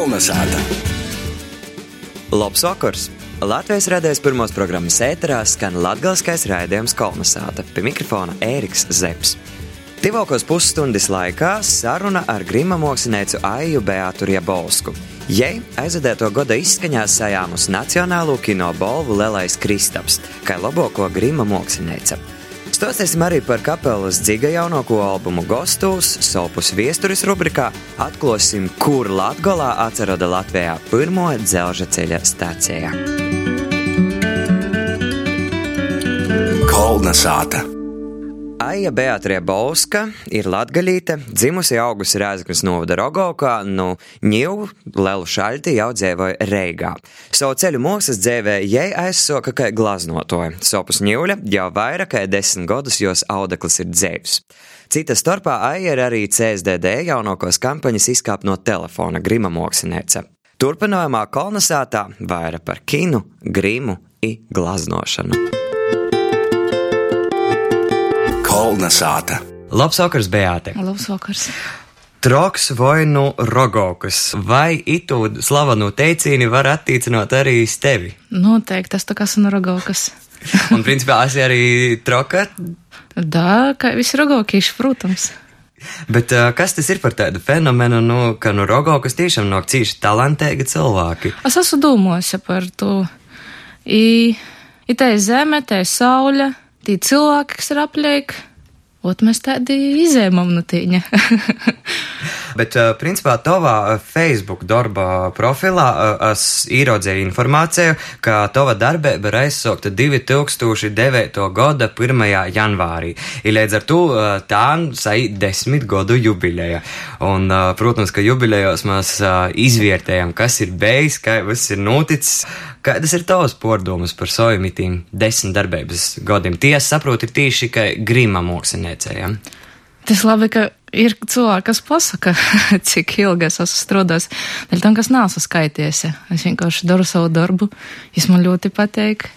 Kolnesāta! Labs vakars! Latvijas radijas pirmos programmas ēterā skan latgaliskais raidījums Kolnesāta. Pie mikrofona Ēriks Zepsi. Tivokos pusstundas laikā saruna ar grima mākslinieku Aiju Beātu Riebolsku. Jei aizvadēto gada izskaņā sajāmus Nacionālo kino balvu Lelais Kristaps, kā labāko grima mākslinieca. Stosiesim arī par kapelas dziga jaunāko albumu Gostūs, Sopus viesturis rubrikā, atklāsim, kur Latgolā atcerada Latvijā pirmo dzelža ceļa stācijā. Kolnesāta! Aija Beatrija Bauska ir latgaļīte, dzimusi augusi Rēzaknes novada Rogovkā, nu ņivu Lelu šaļti jau dzēvoja Reigā. Savu ceļu mūksas dzēvē jai aizsoka kā glaznotoja. Sopus ņivļa jau vairāk kā desmit gadus jos audeklis ir dzēvs. Cita starpā Aija ir arī CSDD jaunākos kampaņas izkāp no telefona grima mākslinieca. Turpinājumā kolonizētā vairāk par kinu, grimu un glaznošanu. Kolnesāta! Labs vakars, Beāte! Labs vakars! Troks vai nu rogokas, vai itu slavenu teicīni var attīcināt arī uz tevi? Noteikti tas tā kā sunu rogokas. Un, principā, esi arī troka. Da, kā visi rogokīši, protams. Bet uh, kas tas ir par tādu fenomenu, nu, ka nu rogokas tiešām nok cīši talantīgi cilvēki? Es esmu domājusi par to. I, i te ir zeme, te ir saule, tie cilvēki, kas ir apliek. Ot, mēs tādi izēmam no tīņa. Bet, uh, principā, tavā Facebook darba profilā uh, es ieraudzēju informāciju, ka tava darbība ir aizsākta 2009. gada 1. janvārī. Ir līdz ar to tā sai desmit gadu jubileja. Un, protams, ka jubilejos mēs izvērtējam, kas ir kā viss ir noticis. Kādas ir tavas pārdomas par saviem desmit darbības gadiem? Tiesa saprot, ir tieši kā grima māksliniecējiem. Tas labi, ka ir cilvēki, kas pasaka, cik ilgi es esmu strādājis. Dēļ tam, kas nāsa skaities. Es vienkārši daru savu darbu. Es man ļoti patīk.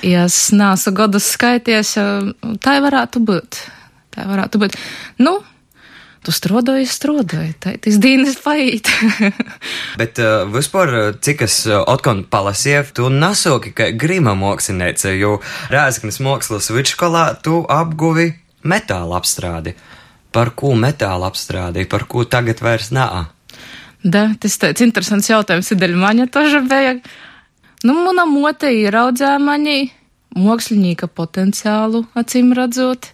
Ja es nāsu gadus skaities, tā varētu būt. Tā varētu būt. Nu, tu strādāji, strādāji, ir dienas paiet. Bet uh, vispār, cik es uh, atkal palasīju, tu nesoki, ka grima māksliniece, jo Rēzaknes mākslas vidusskolā tu apguvi metāla apstrādi. Par ko metāla apstrādi, par ko tagad vairs nā? Da, tas tāds interesants jautājums, ir maņa toža bija. Nu, mana mote ieraudzēja mani mākslinieka potenciālu, acīm redzot.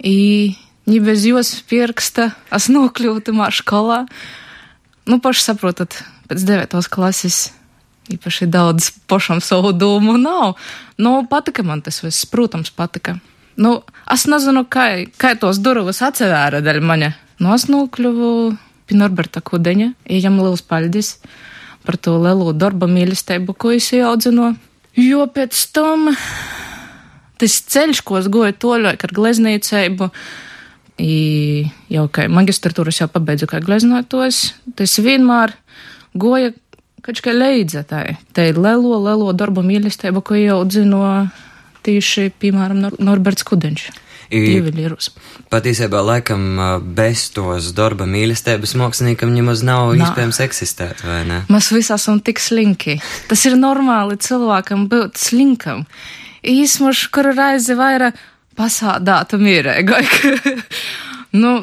I ja bez jos pieraksta es nokļūtu mā skolā. Nu, paši saprotat, pēc devētos klases īpaši daudz pašam savu domu nav. Nu, patika man tas viss, protams, patika. Nu, es nezinu, kā, kā tos durvis atsevēra daļa maņa. Nu, es nokļuvu pie Norberta Kudeņa, ejam liels paļdis par to lielo darba mīlestību, ko es ieaudzinu. Jo pēc tam tas ceļš, ko es goju toļoju ar gleznīcību, jau kā magistratūras jau pabeidzu kā gleznotos, tas vienmēr goja kaut kā leidzētāji. Te ir lelo, lelo darbu mīlestību, ko ieaudzino tieši, piemēram, Nor Norberts Kudeņš. Juvelierus. Patiesībā, laikam, bez tos darba mīlestības māksliniekam nemaz nav Nā. iespējams eksistēt, vai ne? Mēs visi esam tik slinki. Tas ir normāli cilvēkam būt slinkam. Īsmuši, kuru reizi vairāk pasādātu mierīgai. nu,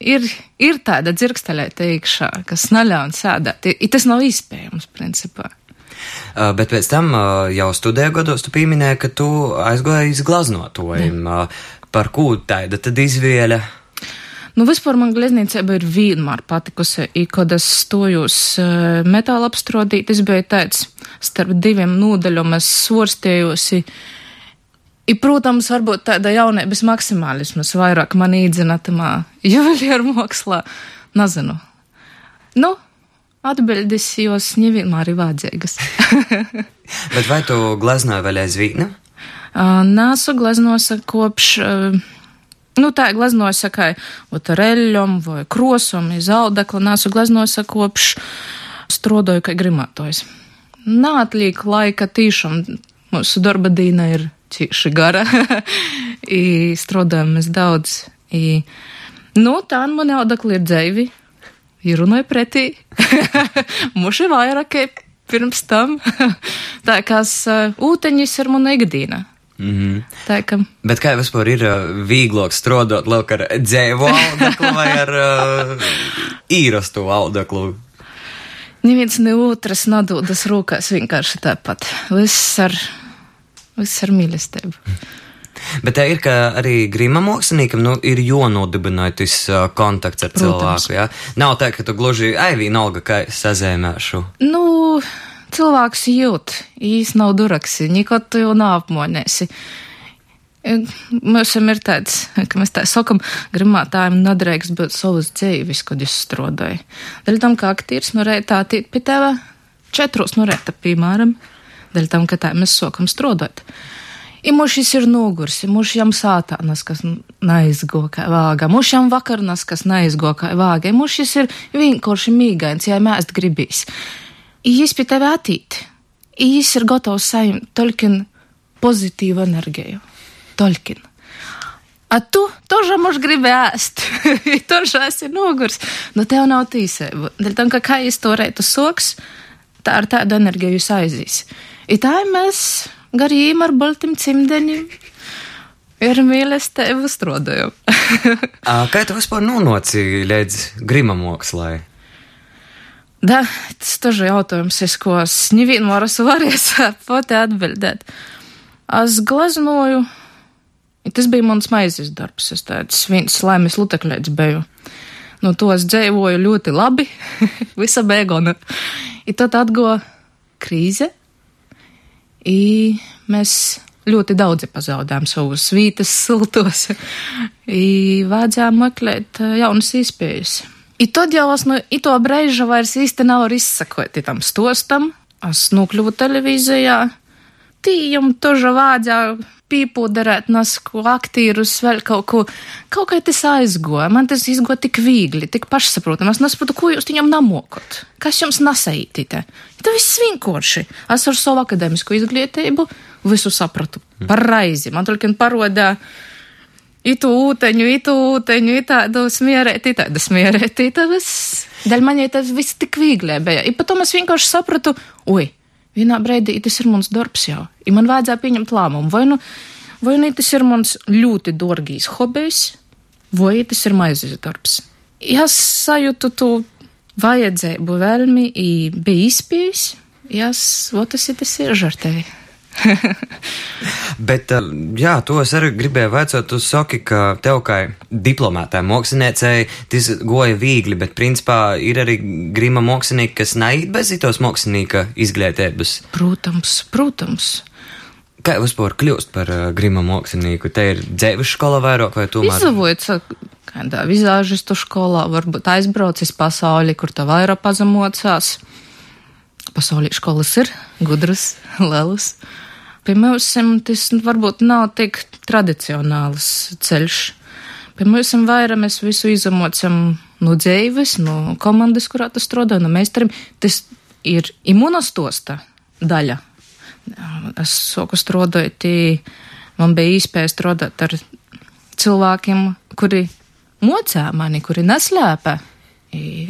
ir, ir tāda dzirksteļēta iekšā, kas naļauj sēdēt. I, tas nav iespējams, principā. Uh, bet pēc tam uh, jau studiju gados tu pieminēji, ka tu aizgāji iz glaznotojiem. Uh, par ko tāda tad izvēle? Nu, vispār man glezniecība ir vienmēr patikusi. I, kad es stojos metāla apstrodīt, es biju tāds starp diviem nodaļiem, es svorstējosi. I, protams, varbūt tāda jaunības maksimālismas vairāk man īdzina tamā juvelieru mākslā. Nezinu. Nu, atbildes jos nevienmēr ir vajadzīgas. Bet vai tu gleznoji vēl aizvīna? Uh, Nāsu gleznosa kopš. Uh, Nu, tā ir gleznosa kā reļļom vai krosom, izaudekla. Nāsu gleznosa kopš strodoju kā grimātojs. Nātliek laika tīšām. Mūsu darba dīna ir cīši gara. I strādājam mēs daudz. I, nu, tā man audekli ir dzēvi. Ir runāja pretī. Muši vairāk pirms tam. tā kā uh, ūteņis ir mana ikdiena. Mm -hmm. Tā kā. Bet kā vispār ir uh, vieglāk strādāt ar dzēvu audeklu vai ar uh, īrastu audeklu? Neviens ne otrs nadodas rokās vienkārši tāpat. Viss ar, viss ar mīlestību. Bet tā ir, ka arī grima māksliniekam nu, ir jānodibina šis uh, kontakts ar Protams. cilvēku. Ja? Nav tā, ka tu gluži ai vienalga, kā sazēmēšu. Nu, cilvēks jūt, īsti nav duraksi, neko tu jau nav apmonēsi. Mums ir tāds, ka mēs tā sakam, grimātājiem nedrīkst būt savas dzīves, kad es strādāju. Dēļ tam, ka aktieris no rētā tiek pie teva četros no rēta, piemēram, dēļ tam, ka tā mēs sākam strādāt. I Imūši ir nogurs, imūši jam sātānas, kas naizgo kā vāga, mūši jam vakarnas, kas naizgo kā vāga, imūši ir vienkārši mīgains, ja mēst gribīs. Īs pie tevi attīt, īs ir gatavs saimt tolkin pozitīvu enerģiju. Tolkin. A tu tožā mums gribi ēst, tožā esi nogurs, nu no tev nav tīsēba. Dēļ tam, ka kā es to reitu soks, tā ar tādu enerģiju jūs aizīs. I tā mēs garīm ar baltiem cimdeņiem. Ir mīlestība, strādājot. Kā tu vispār nonāci līdz grimamokslai? Da, tas tas ir jautājums, es ko es nevienmēr esmu varējis pati atbildēt. Es glaznoju, tas bija mans maizes darbs, es tāds viens laimes lutekļēts biju. No to es dzīvoju ļoti labi, visa bēgona. I tad atgo krīze, i mēs ļoti daudzi pazaudējām savus vītas siltos, i vajadzēja meklēt eh, jaunas iespējas. I tad jau es no to brīža vairs īsti nav izsakot tam stostam. Es nokļuvu televīzijā. Tījam toža vādzā pīpūderēt nasku aktierus, vēl kaut ko. Kaut kā tas aizgoja. Man tas izgoja tik viegli, tik pašsaprotami. Es nesaprotu, ko jūs viņam namokot. Kas jums nesaītīte? Tā viss vienkārši. Es ar savu akadēmisku izglītību visu sapratu. Par raizi. Man tulkiem parodā itu ūteņu, itu ūteņu, itādu smierēt, itādu smierēt, itādas. Dēļ man jau tas viss tik viegli bija. I pat to es vienkārši sapratu, oi, vienā brīdī tas ir mans darbs jau. I man vajadzēja pieņemt lēmumu, vai nu, vai nu tas ir mans ļoti dārgīs hobijs, vai tas ir maizes darbs. Ja sajūtu to vajadzību vēlmi, bija izpējis, ja, tas ir tas ir žartēji. Bet, eh, jā, to es arī gribēju vaicāt. Tu saki, ka tev kā diplomātai māksliniecei tas goja viegli, bet principā ir arī grima mākslinieki, kas neiet bez itos mākslinieka izglītības. Protams, protams. Kā vispār kļūst par uh, grima mākslinieku? Te ir dzīves skola vairāk vai tomēr? Izavojas kādā vizāžistu skolā, varbūt aizbraucis pasauli, kur tā vairāk pazemocās. Pasaulī skolas ir gudras, lielas. Pie mums tas varbūt nav tik tradicionāls ceļš. Pie mums vairāk mēs visu izamocam no dzīves, no komandas, kurā tas strādā, no meistariem. Tas ir imunostosta daļa. Es soku strādāju, man bija iespēja strādāt ar cilvēkiem, kuri mocā mani, kuri neslēpē.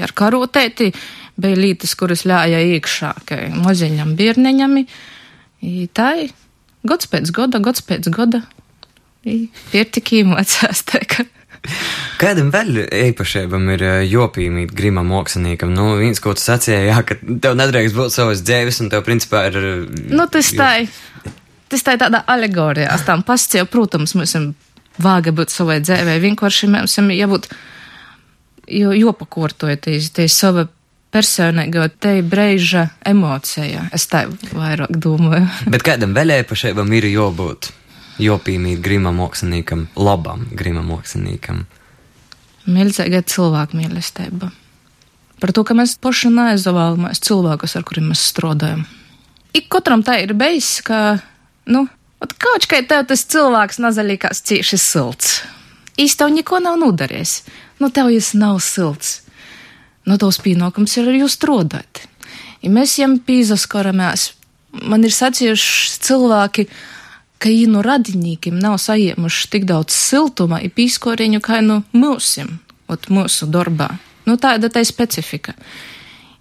Ar karotēti bija lītas, kuras ļāja iekšā, ka maziņam bērneņam. Tā ir gads pēc gada, gads pēc gada. Ir tik īmocās. Kādam vēl īpašībam ir jopīmīt grima māksliniekam? Nu, viens, ko tu sacīji, jā, ka tev nedrīkst būt savas dzēves, un tev principā ir. Nu, tas tā ir. Tas tā ir tāda alegorija. Es tam pascēju, protams, mēs esam vāga būt savai dzēvē. Vienkārši mēs esam jābūt, jo, jopakortojoties, tie sava personīgo te brīža emocija. Es tā vairāk domāju. Bet kādam vēl īpašībam ir jābūt? Jopīmīt grima māksliniekam, labam grima māksliniekam. Milzīga cilvēku mīlestība. Par to, ka mēs paši neizvēlamies cilvēkus, ar kuriem mēs strādājam. Ik katram tā ir bijis, ka, nu, kaut kā tev tas cilvēks nazaļīgās cieši silts. Īsti tev neko nav nodarījis. Nu, tev jis nav silts no tos pienākums ir arī strādāt. Ja mēs jām pīzaskaramies, man ir sacījuši cilvēki, ka viņi no radinīkiem nav saņēmuši tik daudz siltuma, ir pīskoriņu kā no mūsim, ot mūsu darbā. Nu, tāda tā ir specifika.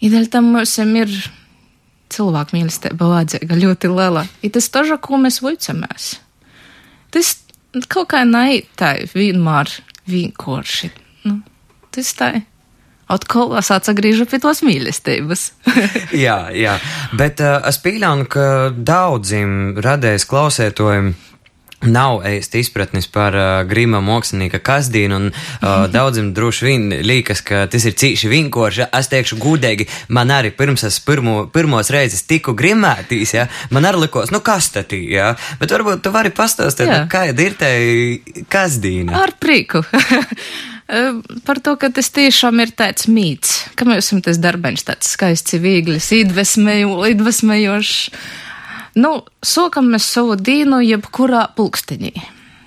Ideāli tam mums ir cilvēku mīlestība vajadzīga ļoti liela. Ir tas taža, ko mēs vuicamies. Tas kaut kā naitai vienmēr vienkārši. Nu, tas tā ir. Atkal es atgriežu pie tos mīlestības. jā, jā, bet uh, es pieļauju, ka daudziem radējas klausētojiem nav īsti izpratnis par uh, grima mākslinieka kasdīnu, un uh, daudziem droši vien liekas, ka tas ir cīši vienkārši. Es teikšu gudīgi, man arī pirms es pirmo, pirmos reizes tiku grimētīs, ja, man arī likos, nu kas tad ir, ja, bet varbūt tu vari pastāstīt, nu, kāda ir te kasdīna. Ar prieku. par to, ka tas tiešām ir tāds mīts, ka mēs esam tas darbeņš tāds skaists, vieglis, iedvesmējošs. Nu, sokam mēs savu dienu jebkurā pulkstenī,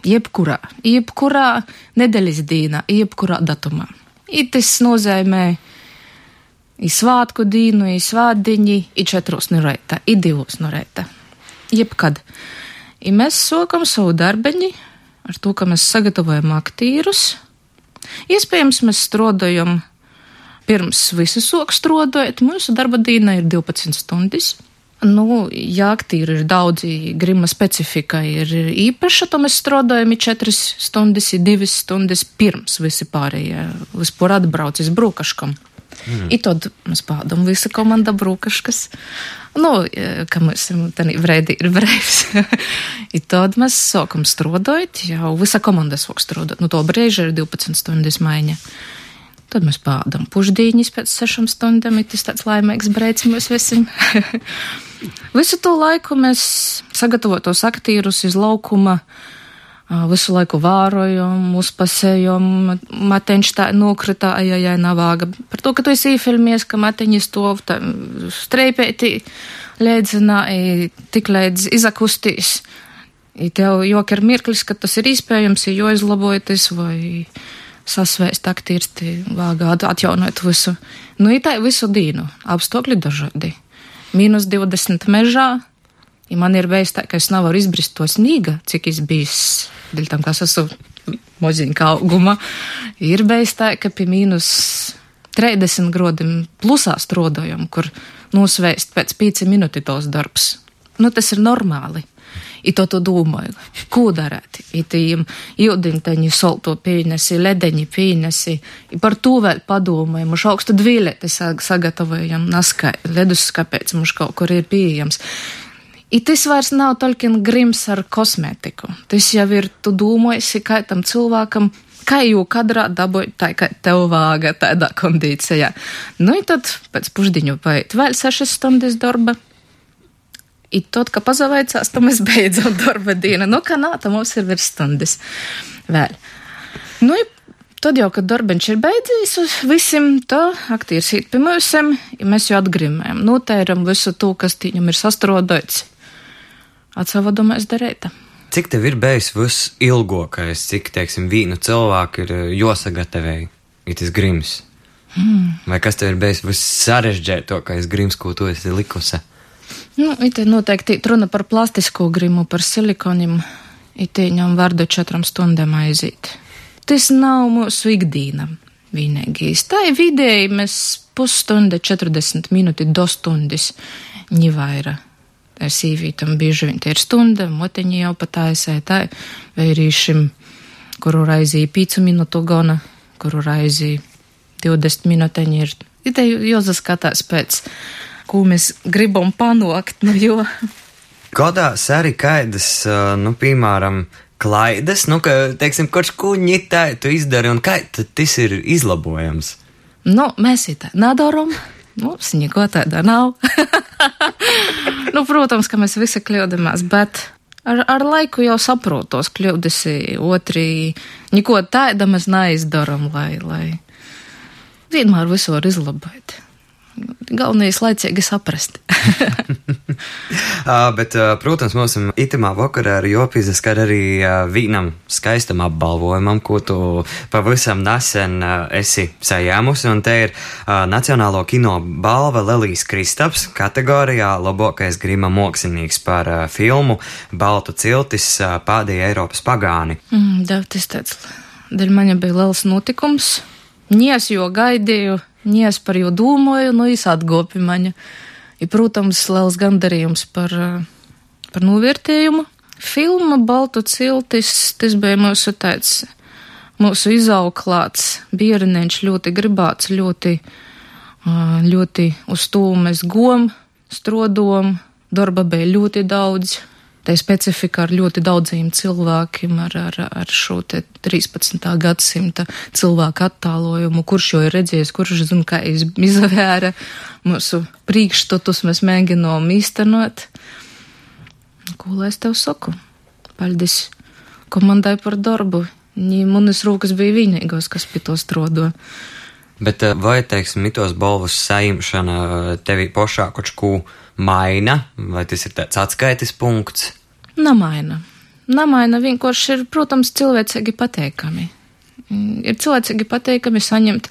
jebkurā, jebkurā nedēļas dienā, jebkurā datumā. I tas nozīmē i svātku dienu, i svātdiņi, i četros no reita, i divos no reita. Jebkad. I mēs sokam savu darbeņi ar to, ka mēs sagatavojam aktīrus. Iespējams, mēs strādājam pirms visu soku strādājot. Mūsu darba diena ir 12 stundas. Nu, jā, aktīri ir daudzi, grima specifika ir īpaša, to mēs strādājam 4 stundas, 2 stundas pirms visi pārējie vispār atbraucis brūkaškam. Mm. Tad mēs pādam visa komanda brūkaškas. Nu, ka mēs tādā brīdī ir brīvs. I tad mēs sākam strādāt, jau visa komanda sāk strādāt. Nu, to brīži ir 12 stundas maiņa. Tad mēs pādam pušdīņas pēc sešām stundām, ir tas tāds laimīgs brīdis mums visiem. Visu to laiku mēs sagatavotos aktierus iz laukuma, visu laiku vārojam, uzpasējam, mateņš tā nokrita, ai, ai, ai, navāga. Par to, ka tu esi īfilmies, ka mateņi stov streipēti, lēdzinā, tik lēdz izakustīs. I tev jok ir mirklis, ka tas ir iespējams, ir jāizlabojas vai sasvēst aktīrsti, vāgā atjaunot visu. Nu, ir tā visu dienu, apstākļi dažādi mīnus 20 mežā. Ja man ir bijis tā, ka es nevaru izbrist to snīga, cik es bijis, dēļ tam, kas esmu moziņa auguma, ir bijis tā, ka pie mīnus 30 grodiem plusā strādājam, kur nosvēst pēc 5 minūti tos darbs. Nu, tas ir normāli. I to tu domāju, ko darīt. Itīm jūdiņteņi solto pīnesi, ledeņi pīnesi. I par to vēl padomāju, mums augstu dvīlēti sagatavojam naskai, leduskapēc mums kaut kur ir pieejams. I tas vairs nav tolkien grims ar kosmētiku. Tas jau ir, tu domājies, kā tam cilvēkam kā jau kadrā dabūt tā, ka tev vāga tādā kondīcijā. Nu, i tad pēc pušdiņu paiet vēl sešas stundas darba, I tad, kad pazaveicās, tad mēs beidzam darba dienu. Nu, kā nā, tad mums ir virs stundas vēl. Nu, tad jau, kad darbiņš ir beidzies, visiem tā aktieris īt pie mums, ja mēs jau atgrimējam, notēram visu to, kas viņam ir sastrodots. Atsavadamais darēta. Cik tev ir bijis visilgākais, cik, teiksim, vīnu cilvēku ir josagatavoji, ir tas grims? Hmm. Vai kas tev ir bijis vissarežģītākais grims, ko tu esi likusi? Nu, it noteikti runa par plastisko grimu, par silikoniem. It viņam vārdu četrām stundām aiziet. Tas nav mūsu ikdiena vienīgais. Tā ir vidēji mēs pusstunda, 40 minūti, do stundas ņivaira. Ar sīvītam bieži vien tie ir stunda, moteņi jau pat aizsē, tā vērīšim, kuru raizī 5 minūtu gona, kuru raizī 20 minūteņi ir. It jāsaskatās pēc ko mēs gribam panākt. Nu, jo... Godās arī kaidas, nu, piemēram, klaidas, nu, ka, teiksim, kurš kuņi tā tu izdari un kā tas ir izlabojams? Nu, mēs tā nedaram. Mums neko tāda nav. nu, protams, ka mēs visi kļūdāmies, bet ar, ar laiku jau saprotos, kļūdas otri. Neko tāda mēs neizdaram, lai, lai vienmēr visu var izlabot. Galvenais laicīgi saprast. Bet, protams, mums itamā vakarā ir jopīzes, ka arī vīnam skaistam apbalvojumam, ko tu pavisam nesen esi sajēmusi, un te ir Nacionālo kino balva Lelijas Kristaps kategorijā labākais grima mākslinieks par filmu Baltu ciltis pādīja Eiropas pagāni. Mm, jā, tas tāds, dēļ man jau bija liels notikums Nies jo gaidīju, nies par jo domāju, nu es atgopi maņa. Ir, protams, liels gandarījums par, par novērtējumu. Filma Baltu ciltis, tas bija mūsu tāds, mūsu izauklāts, bierniņš ļoti gribāts, ļoti, ļoti uz to mēs gom, strodom, darba bija ļoti daudz. Tā specifika ar ļoti daudziem cilvēkiem, ar, ar, ar šo 13. gadsimta cilvēku attālojumu, kurš jau ir redzējis, kurš zina, kā izvēra mūsu priekšstatus, mēs mēģinām īstenot. Ko lai es tev saku? Paldies komandai par darbu. Manas rokas bija vienīgās, kas pie to strodo. Bet vai, teiksim, mitos balvas saimšana tevi pašā kaut ko maina, vai tas ir tāds atskaites punkts? Namaina. Namaina vienkārši ir, protams, cilvēcīgi pateikami. Ir cilvēcīgi pateikami saņemt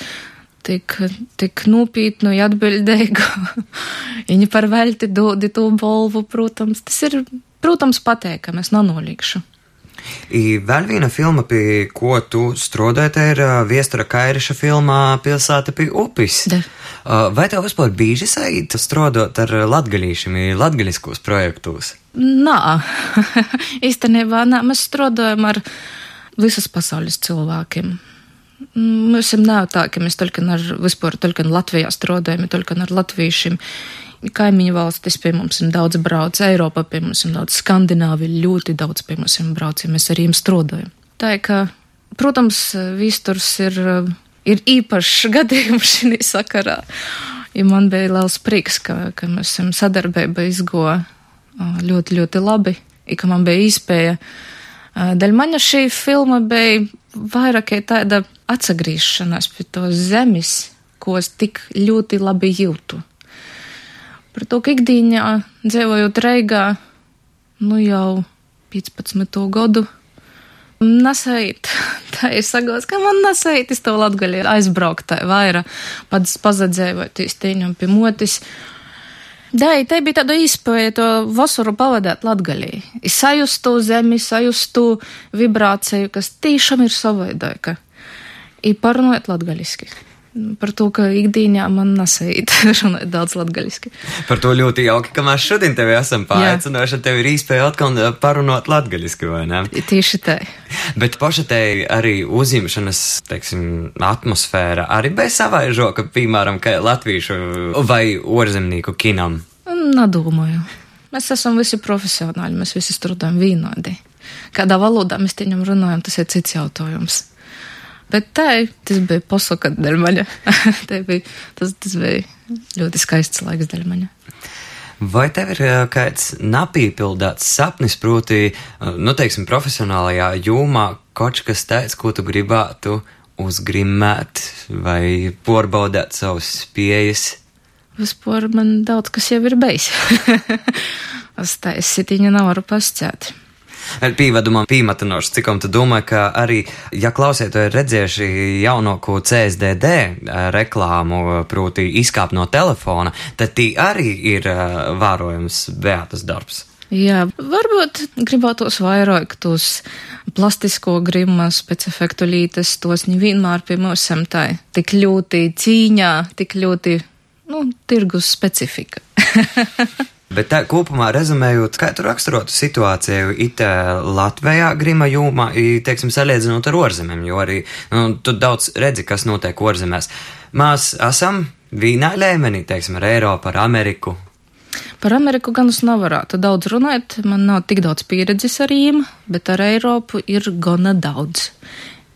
tik, tik nopietnu atbildīgu, viņi par velti dodi to balvu, protams. Tas ir, protams, pateikami, es nenolīgšu. I vēl viena filma, pie ko tu strādāji, ir Viestura Kairiša filmā Pilsēta pie upes. De. Vai tev vispār bieži saīt strādāt ar latgaļīšiem, latgaļiskos projektos? Nā, īstenībā nā, mēs strādājam ar visas pasaules cilvēkiem. Mēs esam nav tā, ka mēs tikai ar vispār tikai Latvijā strādājam, tikai ar latviešiem. Kaimiņu valstis pie mums ir daudz brauc, Eiropa pie mums ir daudz, Skandināvija ļoti daudz pie mums ir brauc, ja mēs ar viņiem strādājam. Tā ir, ka, protams, vīsturs ir, ir īpašs gadījums šī sakarā. Ja man bija liels prieks, ka, ka mēs esam sadarbība izgoja ļoti, ļoti labi, ka man bija iespēja. Daļ maņa šī filma bija vairāk tāda atsagriešanās pie tos zemes, ko es tik ļoti labi jūtu. Par to, ka ikdienā dzīvojot Reigā, nu jau 15. gadu, nesait. Tā ir sagos, ka man nesait, es to latgaļi aizbraukt tā vaira, pats pazadzēvoties tīņam pie motis. Jā, tā bija tāda iespēja to vasaru pavadīt latgaļī. Es sajustu zemi, sajustu vibrāciju, kas tiešām ir savaidaika. I parunājot latgaļiski. Par to, ka ikdienā man nesait runāt daudz latgaļiski. Par to ļoti jauki, ka mēs šodien tevi esam paaicinājuši, tev ir iespēja atkal parunāt latgaļiski, vai ne? Tieši tā. Bet paša te arī uzņemšanas, teiksim, atmosfēra arī bija savaižoka, piemēram, kā latviešu vai orzemnieku kinam. Nedomāju. Mēs esam visi profesionāļi, mēs visi strādājam vienādi. Kādā valodā mēs viņam runājam, tas ir cits jautājums. Bet tā, tas bija posaka dēļmaņa. bija, tas, tas bija ļoti skaists laiks dēļmaņa. Vai tev ir kāds napīpildāts sapnis, proti, nu, teiksim, profesionālajā jūmā kaut kas tāds, ko tu gribētu uzgrimēt vai porbaudēt savus spējas? Vispār man daudz kas jau ir bijis. es tā es sitiņu nevaru pasciēt. Pīvedumam pīmatinošs, cik un tu domā, ka arī, ja klausieties, redzējuši jaunāko CSDD reklāmu, proti izkāp no telefona, tad tī arī ir vērojams Beatas darbs. Jā, varbūt gribētos vairāk tos plastisko grimas, pēc efektu lītes, tos nevienmēr pie mums tā, tik ļoti cīņā, tik ļoti, nu, tirgus specifika. Bet tā kopumā rezumējot, kā tu raksturotu situāciju it Latvijā grima jūmā, teiksim, salīdzinot ar orzemēm, jo arī, nu, tu daudz redzi, kas notiek orzemēs. Mēs esam vīnā līmenī, teiksim, ar Eiropu, ar Ameriku. Par Ameriku gan es nevarētu daudz runāt, man nav tik daudz pieredzes ar viņiem, bet ar Eiropu ir gana daudz.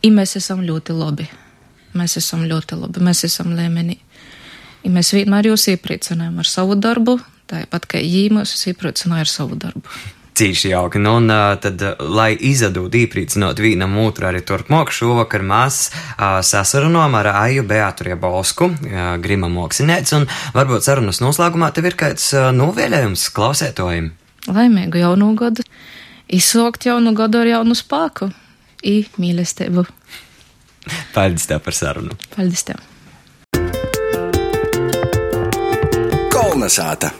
I mēs esam ļoti labi. Mēs esam ļoti labi, mēs esam līmenī. I mēs vienmēr jūs iepriecinājām ar savu darbu, tāpat kā Jīmas iepriecināja ar savu darbu. Cīši jauki, nu un tad, lai izadūtu īprīcinot vienam otru arī turpmāk, šovakar mēs sasarunām ar Aju Beatu Riebalsku, grima mokslinēts, un varbūt sarunas noslēgumā tev ir kāds novēlējums klausētojiem. Laimīgu jaunu gadu, izsaukt jaunu gadu ar jaunu spēku, i mīlestību. Paldies tev par sarunu. Paldies tev. Kolnesāta.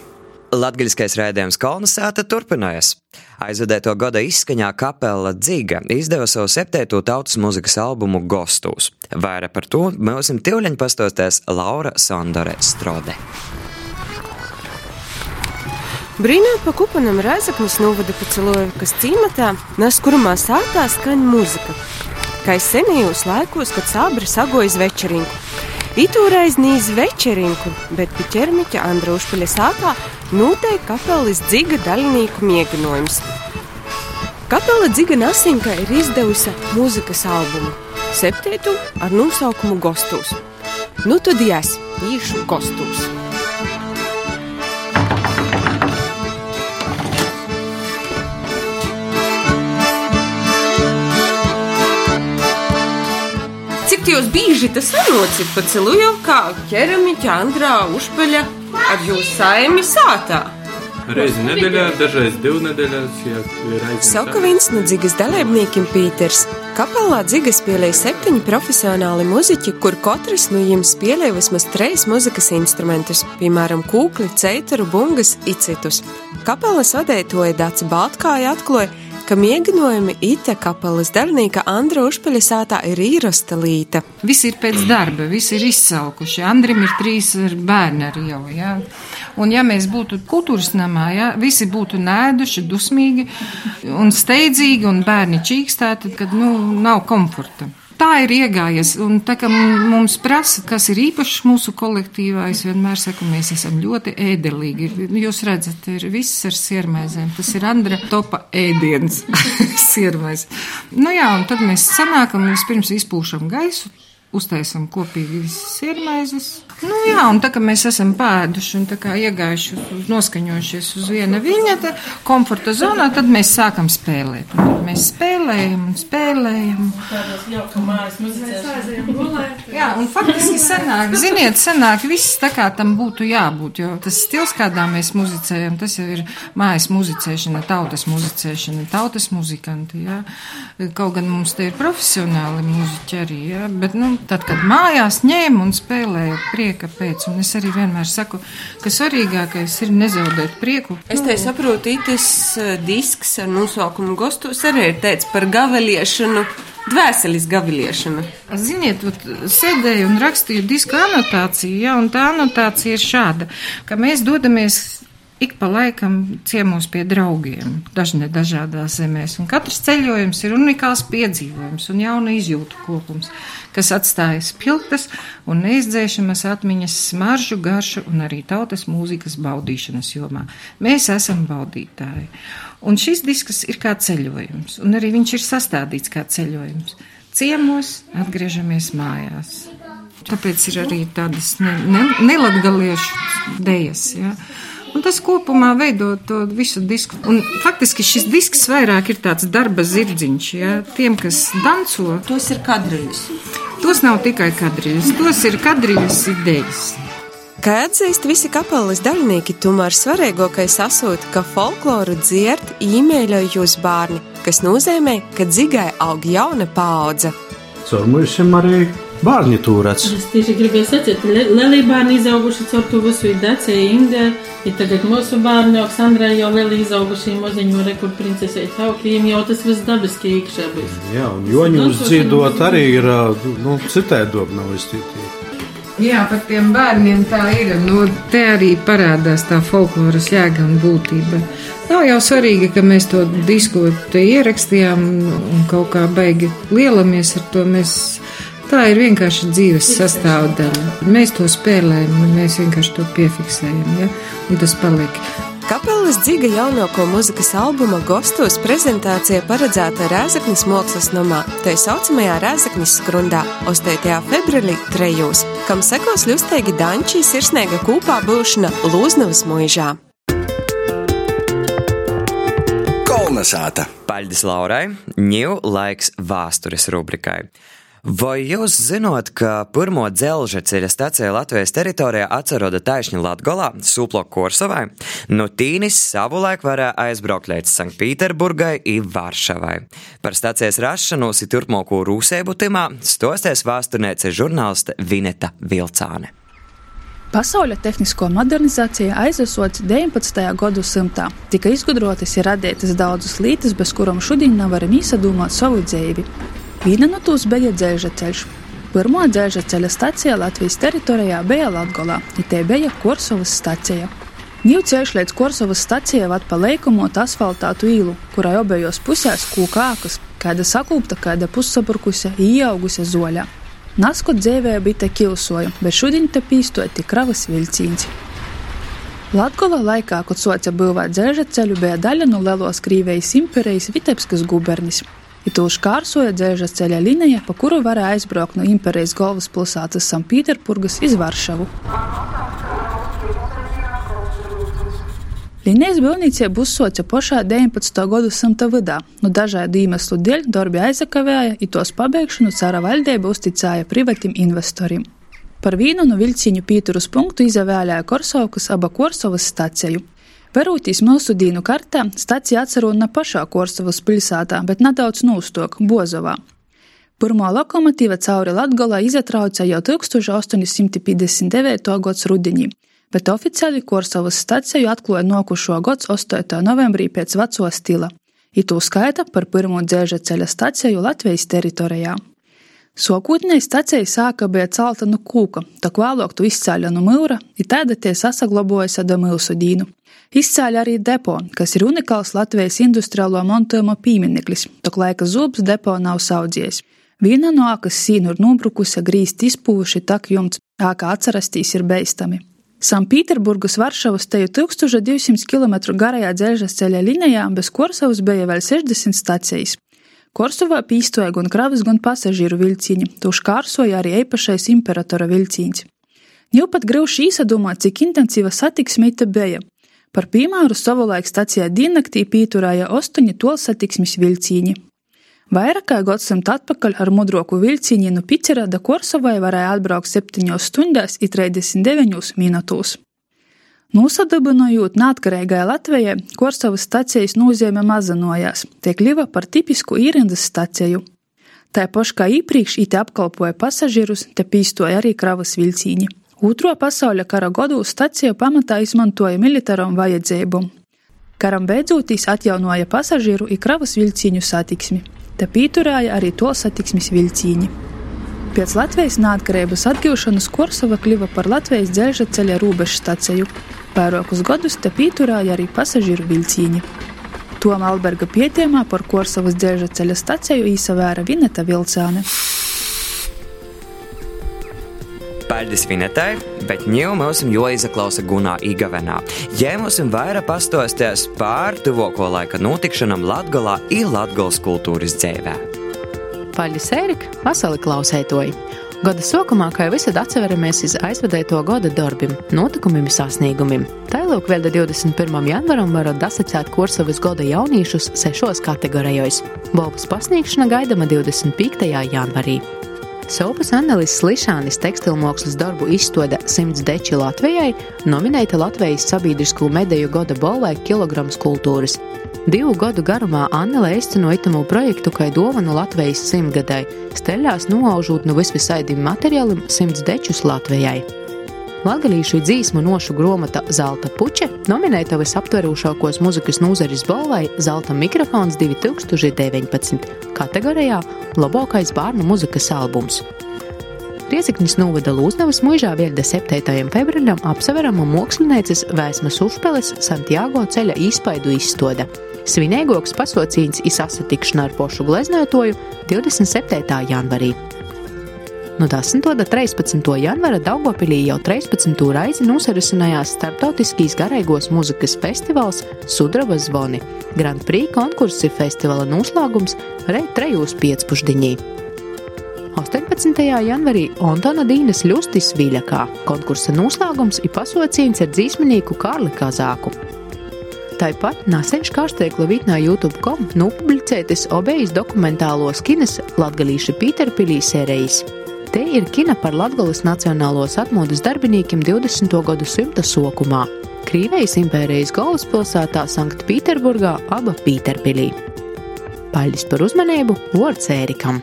Latgaļiskais raidījums Kolnesāta turpinājas. Aizvadēto gada izskaņā kapela Dzīga izdeva savu septēto tautas muzikas albumu Gostūs. Vairāk par to mums tivļaņ pastostēs Laura Sondore Strode. Brīnāt pa kupanam Rēzaknis novada pa cilvēku, kas cīmatā, nes kurumā sātā skaņa muzika. Kā senajos laikos, kad sābri sagojas večerinku. Itūreiz nīs večerinku, bet pie ķermiķa Andra Užpaļa sātā noteikti kapelis dziga daļinieku mieganojums. Kapela Dziga Nasinka ir izdevusi mūzikas albumu septītu ar nosaukumu Gostūs. Nu tad jās, īšu Gostūs. Jūs bieži tas sanocit pa celuju, kā ķeramiķa Andrā Užpeļa ar jūsu saimi sātā? Reizi nedēļā, dažreiz divu nedēļās, ja ir aizņemts. Saka viens no dzigas dalībniekiem Pīters. Kapelā dzigas spēlēja septiņi profesionāli muziķi, kur katrs no viņiem spēlēja vismaz trīs muzikas instrumentus, piemēram, kūkli, ceitaru, bungas, icitus. Kapelas vadētoja Dāca Baltkāja atklāja, ka miegnojumi ite kapelas darbinieka Andra Užpaļa sātā ir īrasta līta. Visi ir pēc darba, visi ir izsalkuši. Andrim ir trīs bērni arī jau, jā. Un ja mēs būtu kultūras namā, jā, visi būtu nēduši, dusmīgi un steidzīgi un bērni čīkstēti, kad, nu, nav komforta tā ir iegājies. Un tā kā mums prasa, kas ir īpašs mūsu kolektīvā, es vienmēr saku, mēs esam ļoti ēdelīgi. Jūs redzat, ir viss ar siermēzēm. Tas ir Andra topa ēdiens. siermēs. Nu jā, un tad mēs sanākam, vispirms izpūšam gaisu, uztaisam kopīgi visas sirmaizes. Nu, jā, un tā kā mēs esam pēduši un tā kā iegājuši, uz, noskaņojušies uz viena viņa komforta zonā, tad mēs sākam spēlēt. Un tad mēs spēlējam un spēlējam. Jā, un faktiski senāk, ziniet, senāk viss tā kā tam būtu jābūt, jo tas stils, kādā mēs muzicējam, tas jau ir mājas muzicēšana, tautas muzicēšana, tautas muzikanti, jā. Kaut gan mums te ir profesionāli muziķi arī, jā, bet, nu, tad, kad mājās ņēma un spēlēja prieka pēc, un es arī vienmēr saku, ka svarīgākais ir nezaudēt prieku. Es te saprotu, itis disks ar nosaukumu Gostos arī ir teicis par gaveliešanu. Dvēseles gaviliešana. Ziniet, sēdēju un rakstīju disku anotāciju, ja, un tā anotācija ir šāda, ka mēs dodamies ik pa laikam ciemos pie draugiem, dažne dažādās zemēs, un katrs ceļojums ir unikāls piedzīvojums un jauna izjūtu kopums, kas atstājas piltas un neizdzēšamas atmiņas smaržu, garšu un arī tautas mūzikas baudīšanas jomā. Mēs esam baudītāji. Un šis disks ir kā ceļojums, un arī viņš ir sastādīts kā ceļojums. Ciemos atgriežamies mājās. Tāpēc ir arī tādas ne, ne, nelatgaliešu dejas. Ja? Un tas kopumā veido to visu disku. Un faktiski šis disks vairāk ir tāds darba zirdziņš. Ja? Tiem, kas danco, tos ir kadriņas. Tos nav tikai kadriņas, tos ir kadriņas idejas. Kā atzīst visi kapelas dalībnieki, tomēr svarīgākais asūt, ka folkloru dzirt īmēļoja jūs bērni, kas nozīmē, ka dzigai aug jauna paudze. Caur mums arī bērni turēts. Es tieši gribēju sacīt, Lelija bērni izauguši caur to visu Dacija, Inga, ir tagad mūsu bērni, Oksandrā jau vēl izauguši moziņu rekur princesei Taukījiem, jau tas viss dabiski iekšā būs. Jā, un joņus dzīdot arī ir, nu, citēdok nav iztītīgi. Jā, par tiem bērniem tā ir. Nu, te arī parādās tā folkloras jēga un būtība. Nav jau svarīgi, ka mēs to disku ierakstījām un kaut kā baigi lielamies ar to. Mēs, tā ir vienkārši dzīves sastāvdaļa. Mēs to spēlējam, un mēs vienkārši to piefiksējam, ja? un tas paliek. Kapelas dziga jaunāko muzikas albuma Gostos prezentācija paredzēta Rēzaknis mākslas namā, tā saucamajā Rēzaknis skrundā, 8. februārī trejos, kam sekos ļustēgi danči sirsnēga kūpā būšana Lūznavas mūžā. Kolnesāta. Paļģis Laurai, ņū laiks vēstures rubrikai. Vai jūs zināt, ka pirmo dzelža ceļa stāciju Latvijas teritorijā atceroda taisni Latgolā, Suplo Korsovai, no Tīnis savulaik varēja aizbraukt līdz Sanktpīterburgai un Varšavai. Par stācijas rašanos ir turpmāko rūsēbu timā stosties vēsturniece žurnāliste Vineta Vilcāne. Pasaules tehnisko modernizācija aizvesots 19. gadsimtā. Tika izgudrotas ir radītas daudzas lietas, bez kurām šodien nevaram īsadūmot savu dzīvi. Viena no tūs bija dzelža ceļš. Pirmā dzelža ceļa stacija Latvijas teritorijā bija Latgolā, un te bija Korsovas stacija. Ņū ceļš līdz Korsovas stacijai vad pa leikumot asfaltātu īlu, kurai obējos pusēs kūkākas, kāda sakūpta, kāda pussapurkusi, ieaugusi zoļā. Naskot dzīvē bija te kilsoja, bet šodien te pīstoja tik kravas vilcīns. Latgola laikā, kad soca būvēt dzelža ceļu, bija daļa no Lelos Krīvijas imperijas Vitebskas gubernis. Itu škārsoja dzelža ceļa līnija, pa kuru varēja aizbraukt no imperijas galvaspilsētas Sanktpēterburgas iz Varšavu. Līnijas būvniecība uzsoca pašā 19. gadsimta vidā, no nu, dažādu iemeslu dēļ darbi aizakavēja, un tos pabeigšanu cara valdība uzticēja privatim investoriem. Par vienu no vilciņu pīturus punktu izvēlēja Korsovkas aba Korsovas staciju. Verūtīs mūsu dīnu kartā, stacija atcerona pašā Korsovas pilsētā, bet nedaudz nūstok Bozovā. Pirmo lokomotīva cauri Latgolā izatrauca jau 1859. gads rudenī bet oficiāli Korsavas staciju atklāja nokušo gads 8. novembrī pēc veco stila. Itū skaita par pirmo dzēža ceļa staciju Latvijas teritorijā. Sokūtnēji stacija sāka bija celta no kūka, tā vēlāk tu izcēla no mūra, ir tāda tie sasaglabojas ar mūsu dīnu. Izcēla arī depo, kas ir unikāls Latvijas industriālo montojuma piemineklis, tā laika zobs depo nav saudzies. Viena no ākas sīnu ir nobrukusi, grīzt izpūši, tak jumts, ākā atcerastīs ir beistami. Sanktpēterburgas Varšavas teju 1200 km garajā dzelžas ceļa līnijā bez Korsavas bija vēl 60 stacijas. Korsovā pīstoja gan kravas, gan pasažieru vilciņi, to škārsoja arī īpašais imperatora vilciņš. Jau pat grūši īsadomāt, cik intensīva satiksme te bija. Par piemēru savulaik stacijā diennaktī pīturēja astoņi tolsatiksmes vilciņi. Vairāk kā gadsimtu atpakaļ ar mudroku vilciņu no Picera da Korsovai varēja atbraukt 7 stundās un 39 minūtēs. Nosadabinojot neatkarīgai Latvijai, Korsavas stacijas nozīme mazinājās, tiek kļuva par tipisku īrindas staciju. Tā paša kā iepriekš it apkalpoja pasažierus, te pīstoja arī kravas vilciņi. Otro pasaules kara gadu staciju pamatā izmantoja militāram vajadzībām. Karam beidzoties atjaunoja pasažieru un kravas vilciņu satiksmi te pīturēja arī to satiksmes vilcīņi. Pēc Latvijas neatkarības atgūšanas Korsova kļuva par Latvijas dzelža ceļa robežu staciju. Vairākus gadus te pīturēja arī pasažieru vilcīņi. Toma Alberga pietiemā par Korsovas dzelža ceļa staciju īsavēra Vineta Vilcāne. Paldies Vinetai, bet ņēmu mums jāizaklausa Gunā Igavenā. Mums vairāk pastostēs pār tuvāko laika notikšanām Latgalā un Latgals kultūras dzēvē. Paldies, Ērika, vasali klausētoji! Gada sākumā, kā jau visad atceramies uz aizvadēto gada darbiem, notikumiem sasniegumiem. Tālāk vēl 21. janvaram varat dasacēt Korsavas gada jauniešus sešos kategorijos. Balvas pasniegšana gaidama 25. janvarī. Sopas Annelis Slišanis tekstilmākslas darbu izstāde 100 deči Latvijai nominēta Latvijas sabiedrisko mediju gada balvai kilograms kultūras. Divu gadu garumā Annele izceno itamu projektu kā dāvanu Latvijas simtgadai, steļās noaužot no visvisaidim materiālim 100 dečus Latvijai. Latviešu dzīsmu nošu grāmata Zelta puķe nominēta visaptverošākos muzikas nozares balvai Zelta mikrofons 2019. kategorijā Labākais bērnu muzikas albums. Rieziknis novada Lūznavas mūžā vieda 7. februārim apsverama mākslinieces Vēsmas Užpeles Santiago ceļa izpaidu izstāde. Svinīgāks pasaucīns izsasatikšana ar pošu gleznētoju 27. janvarī. No 10. un 13. janvāra Daugopilī jau 13. reizi nosarisinājās starptautiskīs garīgos muzikas festivāls Sudraba zvoni. Grand Prix konkurss ir festivāla noslēgums reit trejos piecpušdiņī. 18. janvarī Antona Dīnas Ļustis Viļakā konkursa noslēgums ir pasaucīns ar dzīsminīku Kārli Kazāku. Tāpat nesen Škārsteikla vītnā YouTube.com nopublicētas obejas dokumentālos kinas Latgalīša Pīterpilī sērijas. Te ir kina par Latvijas nacionālos atmodas darbiniekiem 20. gadsimta sokumā. Krīvijas impērijas galvaspilsētā Sanktpēterburgā, aba Pīterpilī. Paldies par uzmanību, Vārds Ērikam!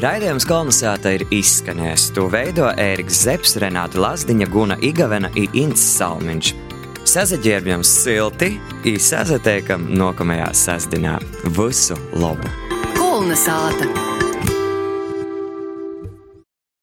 Raidījums kolonizēta ir izskanējis. To veido Ēriks Zepsi, Renāta Lazdiņa, Guna Igavena un Ints Salmiņš. Sazaģērbjam silti, īsāzateikam nākamajā sasdienā. Visu labu! Kolonizēta!